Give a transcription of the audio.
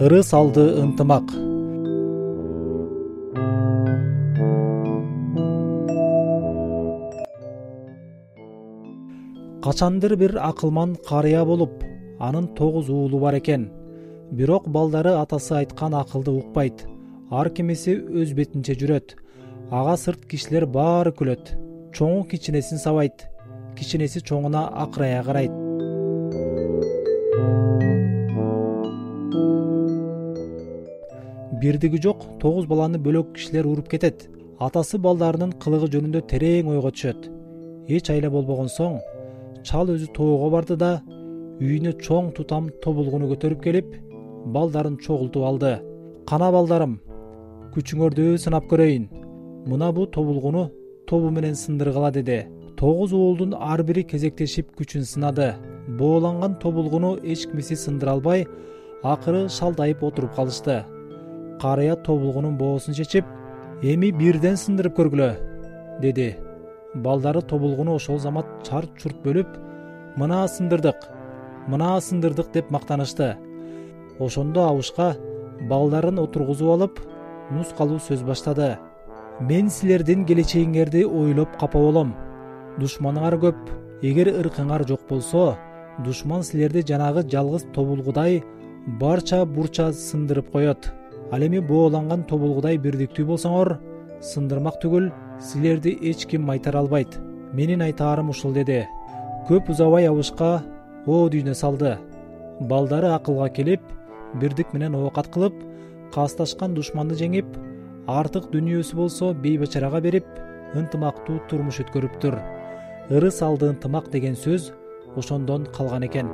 ырыс алды ынтымак. Качандыр бир акылман карыя болуп анын тогуз уулу бар экен. Бирок балдары атасы айткан акылды укпайт. Ар кимиси өз бетинче жүрөт. Ага сырт кишилер баары күлөт. Чоңу кичинесин сабайт. Кичинеси чоңуна акырая карайт бирдиги жок тогуз баланы бөлөк кишилер уруп кетет. Атасы балдарынын кылыгы жөнүндө терең ойго түшөт. Эч айла болбогон соң чал өзү тоого барды да үйүнө чоң тутам тобулгуну көтөрүп келип балдарын чогултуп алды. Кана балдарым күчүңөрдү сынап көрөйүн. Мына бул тобулгуну тобу менен сындыргыла деди. Тогуз уулдун ар бири кезектешип күчүн сынады. Бооланган тобулгуну эч кимиси сындыра албай акыры шалдайып отуруп калышты карыя тобулгунун боосун чечип эми бирден сындырып көргүлө деди. Балдары тобулгуну ошол замат чарт чурт бөлүп мына сындырдык мына сындырдык деп мактанышты. Ошондо абышка балдарын отургузуп алып нускалуу сөз баштады. Мен силердин келечегиңерди ойлоп капа болом душманыңар көп эгер ыркыңар жок болсо душман силерди жанагы жалгыз тобулгудай барча бурча сындырып коет ал эми бооланган тобулгудай бирдиктүү болсоңор сындырмак түгүл силерди эч ким майтара албайт. Менин айтаарым ушул деди. Көп узабай абышка оо дүйнө салды. Балдары акылга келип бирдик менен оокат кылып касташкан душманды жеңип артык дүнүйөсү болсо бейбачарага берип ынтымактуу турмуш өткөрүптүр. Ырыс алды ынтымак деген сөз ошондон калган экен